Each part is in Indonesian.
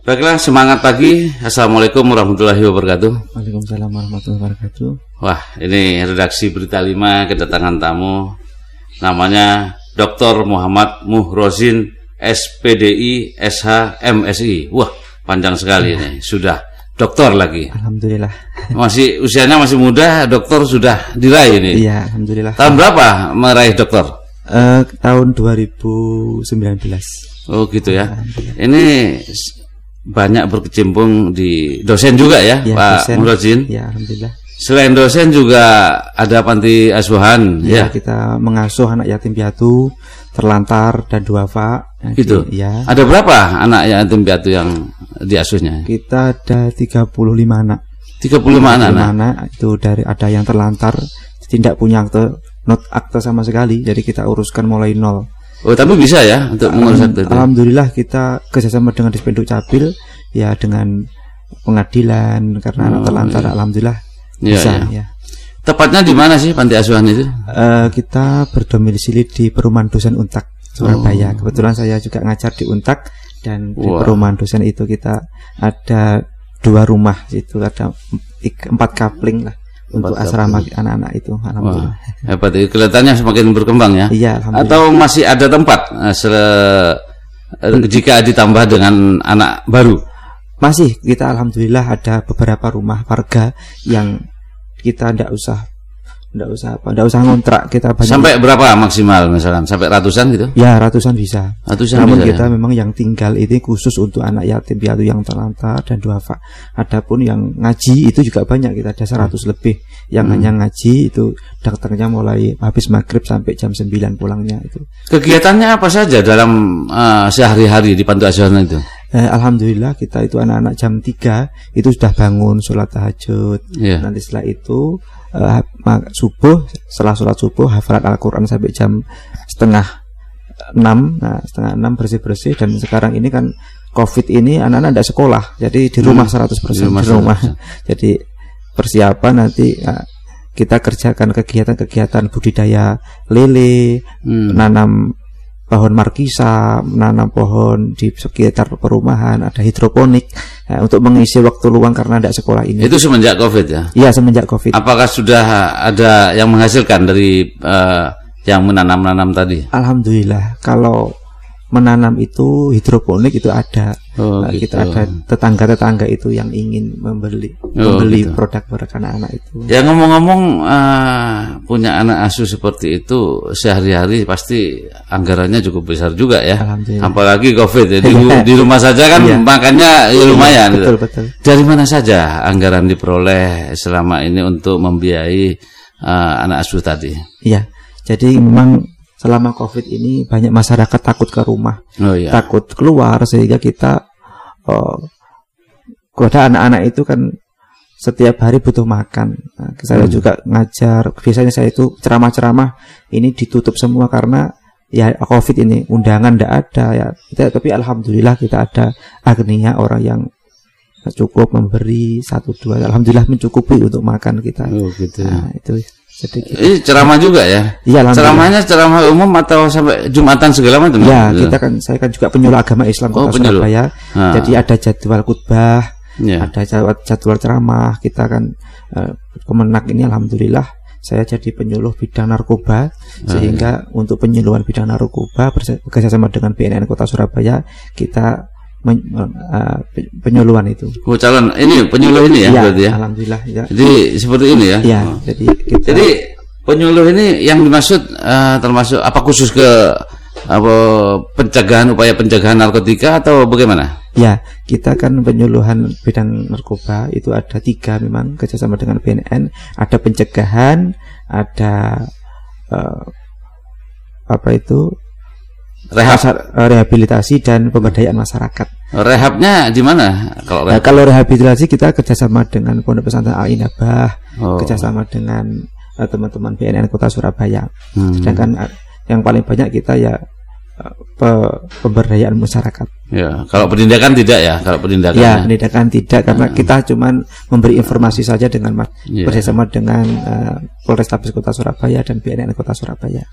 Baiklah, semangat pagi. Assalamualaikum warahmatullahi wabarakatuh. Waalaikumsalam warahmatullahi wabarakatuh. Wah, ini redaksi Berita 5 kedatangan tamu. Namanya Dr. Muhammad Muhrozin SPDI SH MSI. Wah, panjang sekali ini. Sudah dokter lagi. Alhamdulillah. Masih usianya masih muda, dokter sudah diraih ini. Iya, alhamdulillah. Tahun berapa meraih dokter? Eh, tahun 2019. Oh, gitu ya. Ini banyak berkecimpung di dosen juga ya, Ya, Pak dosen. Muhrozin. Ya, alhamdulillah. Selain dosen juga ada panti asuhan Ya, ya. kita mengasuh anak yatim piatu, terlantar dan duafa. Gitu. Ya. Ada berapa anak yatim piatu yang diasuhnya? Kita ada 35 anak. 35 anak. 35 anak itu dari ada yang terlantar, tidak punya akte not akte sama sekali. Jadi kita uruskan mulai nol. Oh, tapi bisa ya untuk mengurus itu. Alhamdulillah kita kerjasama dengan Dispenduk Capil ya dengan pengadilan karena anak terlantar alhamdulillah Oh, Iya, bisa iya. ya. Tepatnya di mana sih panti asuhan itu? Eh, kita berdomisili di Perumahan Dosen Untak Oh. Surabaya. Kebetulan saya juga ngajar di Untak dan di Wah. Perumahan Dosen itu kita ada dua rumah itu ada empat kapling lah untuk asrama anak-anak itu alhamdulillah. Wah, hebat. itu. Kelihatannya semakin berkembang ya. Iya alhamdulillah. Atau masih ada tempat eh, sele- eh, jika ditambah dengan anak baru? Masih kita alhamdulillah ada beberapa rumah warga yang kita tidak usah tidak usah apa tidak usah ngontrak kita banyak Sampai berapa maksimal misalkan? Sampai ratusan gitu? ya ratusan bisa. Ratusan Namun bisa kita ya? memang yang tinggal ini khusus untuk anak yatim piatu yang terlantar dan duafa. Adapun yang ngaji itu juga banyak kita ada 100 lebih yang Hmm. hanya ngaji itu datangnya mulai habis maghrib sampai jam 9 pulangnya itu. Kegiatannya apa saja dalam eh, sehari-hari di panti asuhan itu? Eh, Alhamdulillah kita itu anak-anak jam 3 itu sudah bangun sholat tahajud. Iya. Nanti setelah itu ma- subuh setelah sholat subuh hafalat Al-Quran sampai jam setengah enam. Nah setengah enam bersih bersih dan sekarang ini kan covid ini anak-anak tidak sekolah. Jadi di rumah 100% Di di rumah. rumah, jadi persiapan nanti eh, kita kerjakan kegiatan-kegiatan budidaya lele Hmm. nanam pohon markisa, menanam pohon di sekitar perumahan, ada hidroponik ya, untuk mengisi waktu luang karena tidak sekolah ini. Itu semenjak Covid ya? Iya semenjak covid. Apakah sudah ada yang menghasilkan dari eh, yang menanam-nanam tadi? Alhamdulillah kalau menanam itu hidroponik itu ada. Oh, Nah, gitu. Kita ada tetangga-tetangga itu yang ingin membeli Oh, membeli gitu. produk-produk anak-anak itu. Ya ngomong-ngomong eh, punya anak asuh seperti itu sehari-hari pasti anggarannya cukup besar juga ya. Apalagi Covid ya. di, di rumah saja kan Iya. makannya ya lumayan. Betul gitu. betul. Dari mana saja anggaran diperoleh selama ini untuk membiayai eh, anak asuh tadi? Iya. Jadi memang selama covid ini banyak masyarakat takut ke rumah. Oh iya. takut keluar sehingga kita oh, kepada anak-anak itu kan setiap hari butuh makan. Nah, saya Hmm. juga ngajar. Biasanya saya itu ceramah-ceramah ini ditutup semua karena ya COVID ini undangan tidak ada ya. Kita, tapi alhamdulillah kita ada agnia orang yang cukup memberi satu dua. Alhamdulillah mencukupi untuk makan kita. Oh gitu. Nah, itu sedikit. Ini ceramah juga ya? Iya. Ceramahnya ceramah umum atau sampai Jumatan segala macam? Ya, Gitu. kita kan saya kan juga penyuluh agama Islam Oh, Kota penyuluh. Surabaya. Ah. Jadi ada jadwal khutbah, Ya. ada jadwal, jadwal ceramah. Kita kan eh, Kemenak ini alhamdulillah saya jadi penyuluh bidang narkoba sehingga untuk penyuluhan bidang narkoba bekerjasama dengan BNN Kota Surabaya kita men- pe- penyuluhan itu. Oh, calon ini penyuluh ini ya, Iya, berarti ya. alhamdulillah ya. Jadi seperti ini ya. Iya, Oh. jadi kita Jadi penyuluh ini yang dimaksud eh, termasuk apa khusus ke apa pencegahan upaya pencegahan narkotika atau bagaimana? Ya, kita kan penyuluhan bidang narkoba itu ada tiga memang kerjasama dengan BNN. Ada pencegahan, ada eh, apa itu Rehab. eh, rehabilitasi dan pemberdayaan masyarakat. Rehabnya di mana? Kalau Nah, rehab. kalau rehabilitasi kita kerjasama dengan Pondok Pesantren Al Inabah, Oh. kerjasama dengan eh, teman-teman BNN Kota Surabaya. Hmm. Sedangkan eh, yang paling banyak kita ya pe- pemberdayaan masyarakat. Ya, kalau penindakan tidak ya, kalau penindakan. Ya, pendidikan tidak karena kita cuman memberi informasi saja dengan Iya. bersama dengan eh, Polrestabes Kota Surabaya dan BNN Kota Surabaya.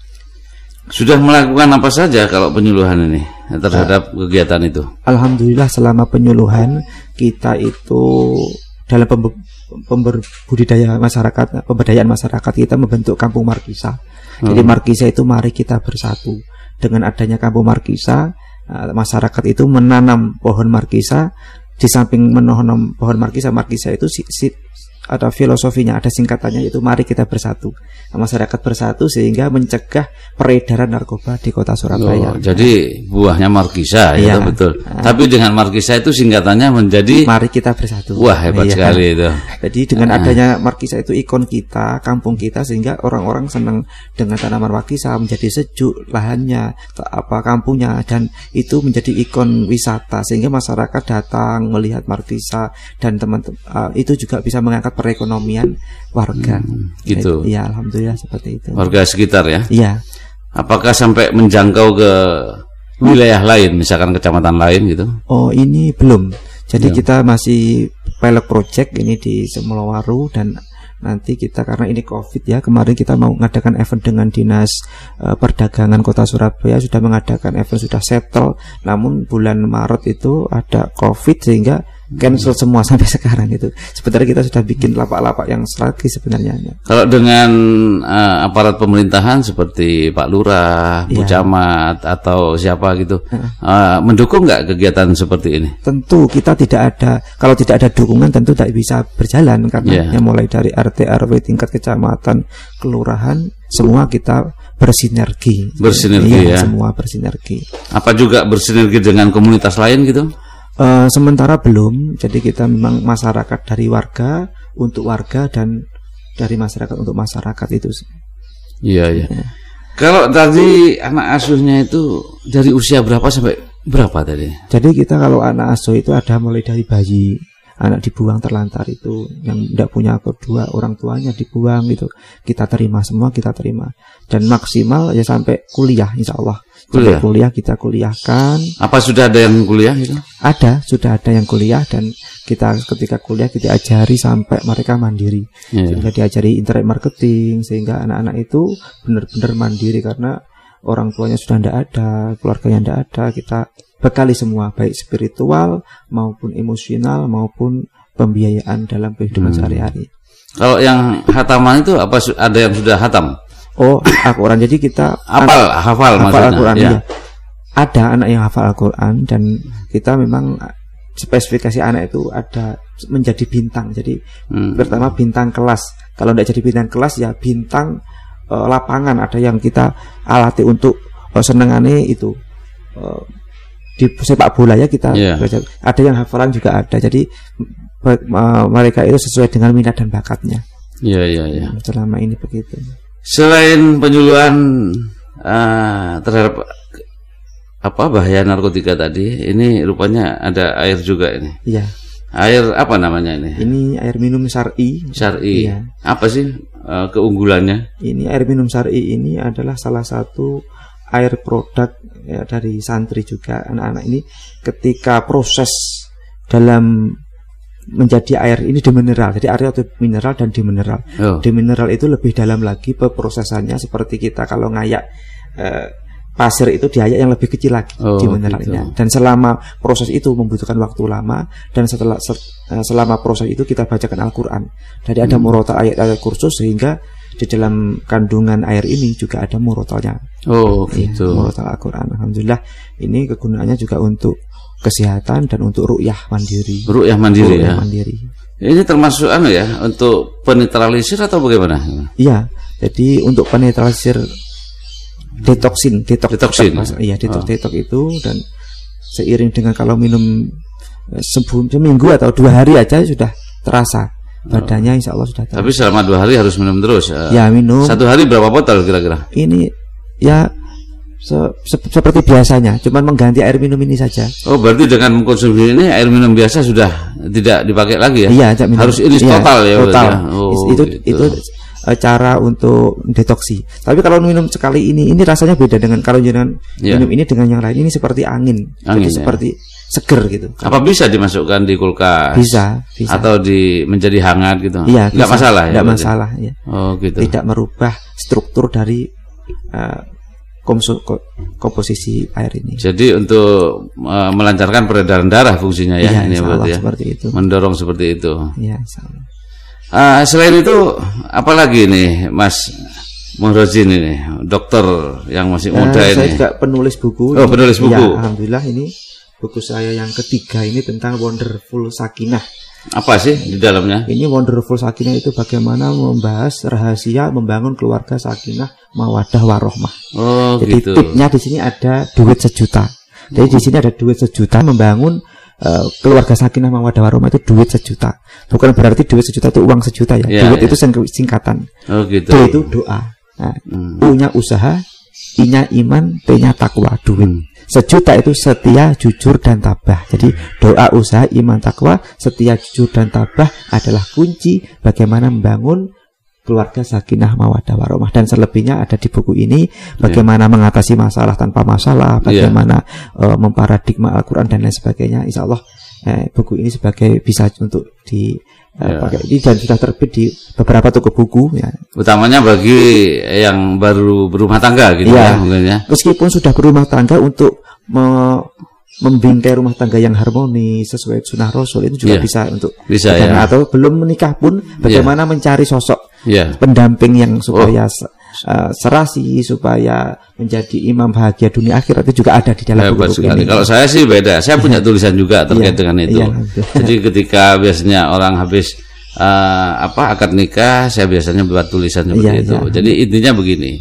Sudah melakukan apa saja kalau penyuluhan ini? terhadap kegiatan itu? Alhamdulillah selama penyuluhan kita itu dalam pembe- pember- budidaya masyarakat, pemberdayaan masyarakat kita membentuk kampung markisa. Jadi Hmm. markisa itu mari kita bersatu. Dengan adanya kampung markisa, eh, masyarakat itu menanam pohon markisa. Di samping menanam pohon markisa, markisa itu si, si- ada filosofinya, ada singkatannya itu mari kita bersatu. Masyarakat bersatu sehingga mencegah peredaran narkoba di kota Surabaya. Oh, jadi buahnya markisa ya Iya. betul. Tapi dengan markisa itu singkatannya menjadi Mari kita bersatu. wah hebat Iya. sekali itu. Jadi dengan adanya markisa itu ikon kita, kampung kita sehingga orang-orang senang dengan tanaman markisa menjadi sejuk lahannya, apa kampungnya dan itu menjadi ikon wisata sehingga masyarakat datang melihat markisa dan teman-teman uh, itu juga bisa mengangkat perekonomian warga. gitu. Iya, alhamdulillah seperti itu. Warga sekitar ya. Iya. Apakah sampai menjangkau ke wilayah lain, misalkan kecamatan lain gitu? Oh, ini belum. Jadi kita masih pilot project ini di Semolowaru dan nanti kita karena ini Covid ya, kemarin kita mau mengadakan event dengan Dinas eh, Perdagangan Kota Surabaya sudah mengadakan event sudah settle. Namun bulan Maret itu ada Covid sehingga cancel semua sampai sekarang itu. Sebenarnya kita sudah bikin lapak-lapak yang strategi sebenarnya. Kalau dengan eh, aparat pemerintahan seperti Pak Lurah, Bu Iya. Camat atau siapa gitu, eh, mendukung nggak kegiatan seperti ini? tentu kita tidak ada kalau tidak ada dukungan tentu tidak bisa berjalan karena Iya. ya mulai dari RT RW tingkat kecamatan kelurahan semua kita bersinergi Bersinergi Iya, ya. semua bersinergi Apa juga bersinergi dengan komunitas lain gitu? Eh, sementara belum jadi kita memang masyarakat dari warga untuk warga dan dari masyarakat untuk masyarakat itu Iya iya. Kalau tadi anak asuhnya itu dari usia berapa sampai berapa tadi? Jadi kita kalau anak asuh itu ada mulai dari bayi, anak dibuang terlantar itu yang tidak punya kedua orang tuanya dibuang gitu. Kita terima semua kita terima dan maksimal ya sampai kuliah insya Allah. Kuliah? Sampai kuliah kita kuliahkan. Apa sudah ada yang kuliah gitu? Ada sudah ada yang kuliah dan kita ketika kuliah kita ajari sampai mereka mandiri. Iya. Sehingga diajari internet marketing sehingga anak-anak itu benar-benar mandiri karena orang tuanya sudah tidak ada, keluarganya tidak ada, kita bekali semua baik spiritual maupun emosional maupun pembiayaan dalam kehidupan Hmm. sehari-hari. Kalau yang hataman itu apa ada yang sudah hatam? Oh, Al-Quran. Jadi kita hafal, hafal maksudnya. Al-Quran ya. iya. Ada anak yang hafal Al-Quran dan kita memang spesifikasi anak itu ada menjadi bintang. Jadi Hmm. pertama bintang kelas. Kalau tidak jadi bintang kelas ya bintang eh, lapangan. Ada yang kita alati untuk eh, senengane itu eh, di sepak bola ya kita belajar. Ada yang hafalan juga ada. Jadi mereka itu sesuai dengan minat dan bakatnya. Iya iya iya. Selama ini begitu. Selain penyuluhan eh, terhadap apa bahaya narkotika tadi, ini rupanya ada air juga ini. Iya. Air apa namanya ini? Ini air minum syar'i. Syari. Iya. Apa sih eh, keunggulannya? Ini air minum syar'i ini adalah salah satu air produk ya, dari santri juga anak-anak ini ketika proses dalam menjadi air ini demineral. Jadi air itu mineral dan dimineral. Oh. Demineral itu lebih dalam lagi peprosesannya seperti kita kalau ngayak eh, pasir itu diayak yang lebih kecil lagi Oh, di mineralnya. gitu. Dan selama proses itu membutuhkan waktu lama dan setelah se- eh, selama proses itu kita bacakan Al-Qur'an. Jadi Hmm. ada murota ayat-ayat kursus sehingga di dalam kandungan air ini juga ada murotalnya. Oh, gitu. murotal Al-Qur'an. Alhamdulillah ini kegunaannya juga untuk kesehatan dan untuk ru'yah mandiri. Ru'yah mandiri ya. mandiri. Ini termasuk anu ya untuk penetralisir atau bagaimana? Iya, jadi untuk penetralisir detoksin, detok, Detoksin. detok, iya detok, Oh. detok itu dan seiring dengan kalau minum eh, sebu- seminggu atau dua hari aja sudah terasa badannya insya Allah sudah terasa. Tapi selama dua hari harus minum terus. eh. ya minum Satu hari berapa botol kira-kira? ini ya se- se- seperti biasanya, cuman mengganti air minum ini saja. Oh, berarti dengan mengkonsumsi ini air minum biasa sudah tidak dipakai lagi ya? Iya, minum. Harus ini Iya, total ya, Total. ya? Oh, itu gitu. itu eh, cara untuk detoksi. Tapi kalau minum sekali ini, ini rasanya beda dengan kalau jangan Iya. minum ini dengan yang lain. Ini seperti angin, Angin, jadi ya. seperti seger gitu. Apa bisa dimasukkan di kulkas? Bisa, bisa. Atau di menjadi hangat gitu? Iya, Nggak bisa. masalah ya? Masalah ya. Oh, gitu. Tidak merubah struktur dari eh, komso, ko- komposisi air ini. Jadi untuk uh, melancarkan peredaran darah fungsinya ya, Iya, ini berarti ya. seperti itu. Mendorong seperti itu. Ya, Allah. Ah, selain itu, apalagi nih, Mas Muhrozin ini, dokter yang masih muda saya ini. juga penulis buku. Oh, penulis buku. Ya, alhamdulillah ini buku saya yang ketiga ini tentang Wonderful Sakinah. Apa sih di dalamnya? Ini Wonderful Sakinah itu bagaimana membahas rahasia membangun keluarga sakinah, mawadah, warohmah. Oh, Jadi gitu. tipnya di sini ada duit sejuta. Jadi di sini ada duit sejuta membangun eh, keluarga sakinah, mawadah, warohmah itu duit sejuta. Bukan berarti duit sejuta itu uang sejuta ya. Iya, duit iya. itu sing- singkatan. Oh, gitu. D itu doa. Nah, Hmm. U-nya usaha, I-nya iman, T-nya takwa, duit. Hmm. Sejuta itu setia, jujur, dan tabah. Jadi doa, usaha, iman, takwa, setia, jujur, dan tabah adalah kunci bagaimana membangun keluarga sakinah mawadah warahmah dan selebihnya ada di buku ini bagaimana mengatasi masalah tanpa masalah Iya. bagaimana eh, memparadigma Al-Quran dan lain sebagainya Insya Allah eh, buku ini sebagai bisa untuk di eh, Iya. pakai ini dan sudah terbit di beberapa toko buku ya Utamanya bagi yang baru berumah tangga gitu Iya. ya, mungkin ya. meskipun sudah berumah tangga untuk me- membingkai rumah tangga yang harmonis sesuai sunnah Rasul itu juga Iya. bisa untuk Bisa ya. atau belum menikah pun bagaimana mencari sosok Iya. pendamping yang supaya se- uh, serasi supaya menjadi imam bahagia dunia akhirat itu juga ada di dalam Hebat buku sekali. ini. Kalau saya sih beda. Saya punya tulisan juga terkait Iya. dengan itu. Iya, alhamdulillah. Jadi ketika biasanya orang habis eh, apa akad nikah, saya biasanya buat tulisan seperti Iya, itu. iya. Jadi intinya begini.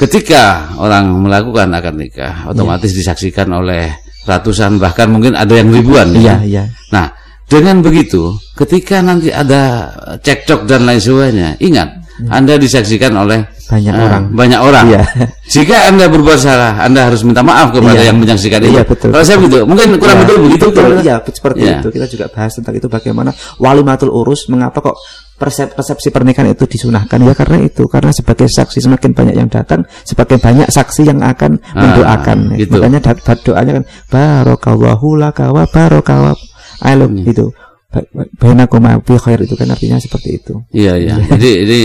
Ketika orang melakukan akad nikah, otomatis disaksikan oleh ratusan bahkan mungkin ada yang ribuan. Iya, ya. iya. Nah, dengan begitu, ketika nanti ada cekcok dan lain sebagainya, ingat, Anda disaksikan oleh Hmm. Banyak eh, orang. banyak orang. Iya. Jika Anda berbuat salah, Anda harus minta maaf kepada Iya. yang menyaksikan itu. Iya, betul. Kalau saya begitu, mungkin kurang Ya, betul begitu. betul, Pak. iya seperti Iya. itu kita juga bahas tentang itu bagaimana walimatul urus mengapa kok persep- persepsi pernikahan itu disunahkan ya karena itu karena sebagai saksi semakin banyak yang datang semakin banyak saksi yang akan mendoakan ya. gitu. makanya doanya kan barokallahu laka wa barokallahu alam Hmm. itu bainakuma bi khair itu kan artinya seperti itu Iya, iya. Jadi ini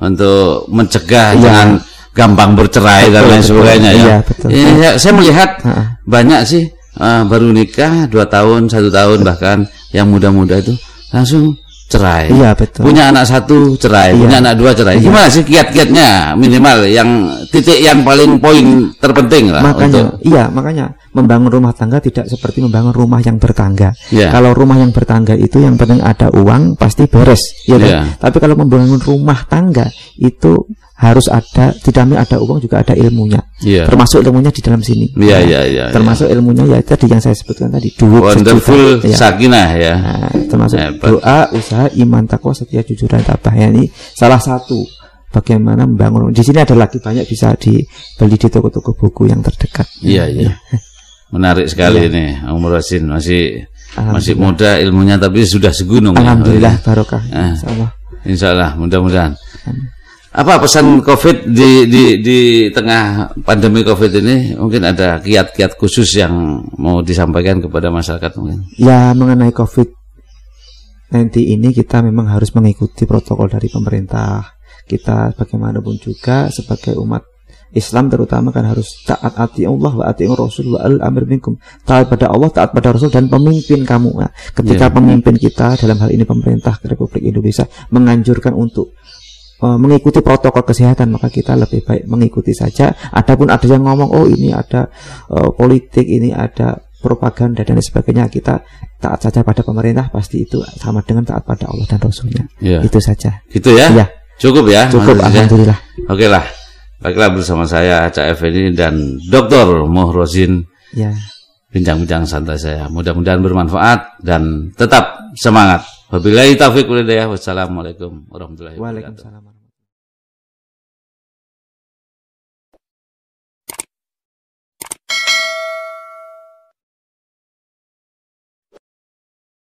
untuk mencegah Iya. jangan gampang bercerai dan Betul, lain betul. sebagainya ya. Iya, betul. Ini saya- saya melihat Ha-ha. banyak sih eh, baru nikah dua tahun, satu tahun bahkan yang muda-muda itu langsung cerai. iya betul Punya anak satu cerai, Iya. punya anak dua cerai. Gimana sih kiat-kiatnya minimal yang titik yang paling poin terpenting lah makanya untuk iya makanya membangun rumah tangga tidak seperti membangun rumah yang bertangga Iya. kalau rumah yang bertangga itu yang penting ada uang pasti beres ya kan? Iya. tapi kalau membangun rumah tangga itu harus ada tidak ada uang juga ada ilmunya Iya. termasuk ilmunya di dalam sini Iya, Nah, iya, iya, termasuk ilmunya ya tadi yang saya sebutkan tadi duit wonderful sejuta. Ya. sakinah ya. Nah, termasuk Hebat. doa, usaha, iman, takwa, setia, jujur dan tabah. Ya, ini salah satu bagaimana membangun. Di sini ada lagi banyak bisa dibeli di toko-toko buku yang terdekat. Iya, iya. Menarik sekali ini Om Rosin masih masih muda ilmunya tapi sudah segunung ya. Alhamdulillah barokah. Ah. Insyaallah. Insya Allah mudah-mudahan. Apa pesan COVID di di di tengah pandemi COVID ini mungkin ada kiat-kiat khusus yang mau disampaikan kepada masyarakat mungkin. Ya mengenai COVID nanti ini kita memang harus mengikuti protokol dari pemerintah. Kita bagaimanapun juga sebagai umat Islam terutama kan harus taat ati Allah wa ati Rasul wa al amir minkum. Taat pada Allah, taat pada Rasul dan pemimpin kamu. Nah, ketika Iya. pemimpin kita dalam hal ini pemerintah Republik Indonesia menganjurkan untuk mengikuti protokol kesehatan maka kita lebih baik mengikuti saja. Adapun ada yang ngomong oh ini ada eh, politik, ini ada propaganda dan lain sebagainya kita taat saja pada pemerintah pasti itu sama dengan taat pada Allah dan Rasulnya. Iya. Itu saja. Gitu ya? Iya. Cukup ya? Cukup ya? alhamdulillah. Oke lah. Baiklah bersama saya Cak Effendi dan Dr. Muhrozin Ya. bincang-bincang santai saya. Mudah-mudahan bermanfaat dan tetap semangat. Wabillahi taufiq walhidayah. Wassalamualaikum warahmatullahi wabarakatuh. Waalaikumsalam.